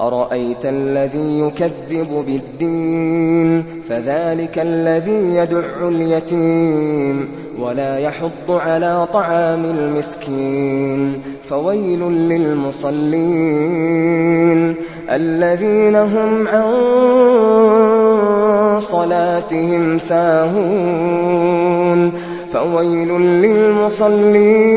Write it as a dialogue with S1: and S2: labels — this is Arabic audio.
S1: أرأيت الذي يكذب بالدين فذلك الذي يدع اليتيم ولا يحض على طعام المسكين فويل للمصلين الذين هم عن صلاتهم ساهون فويل للمصلين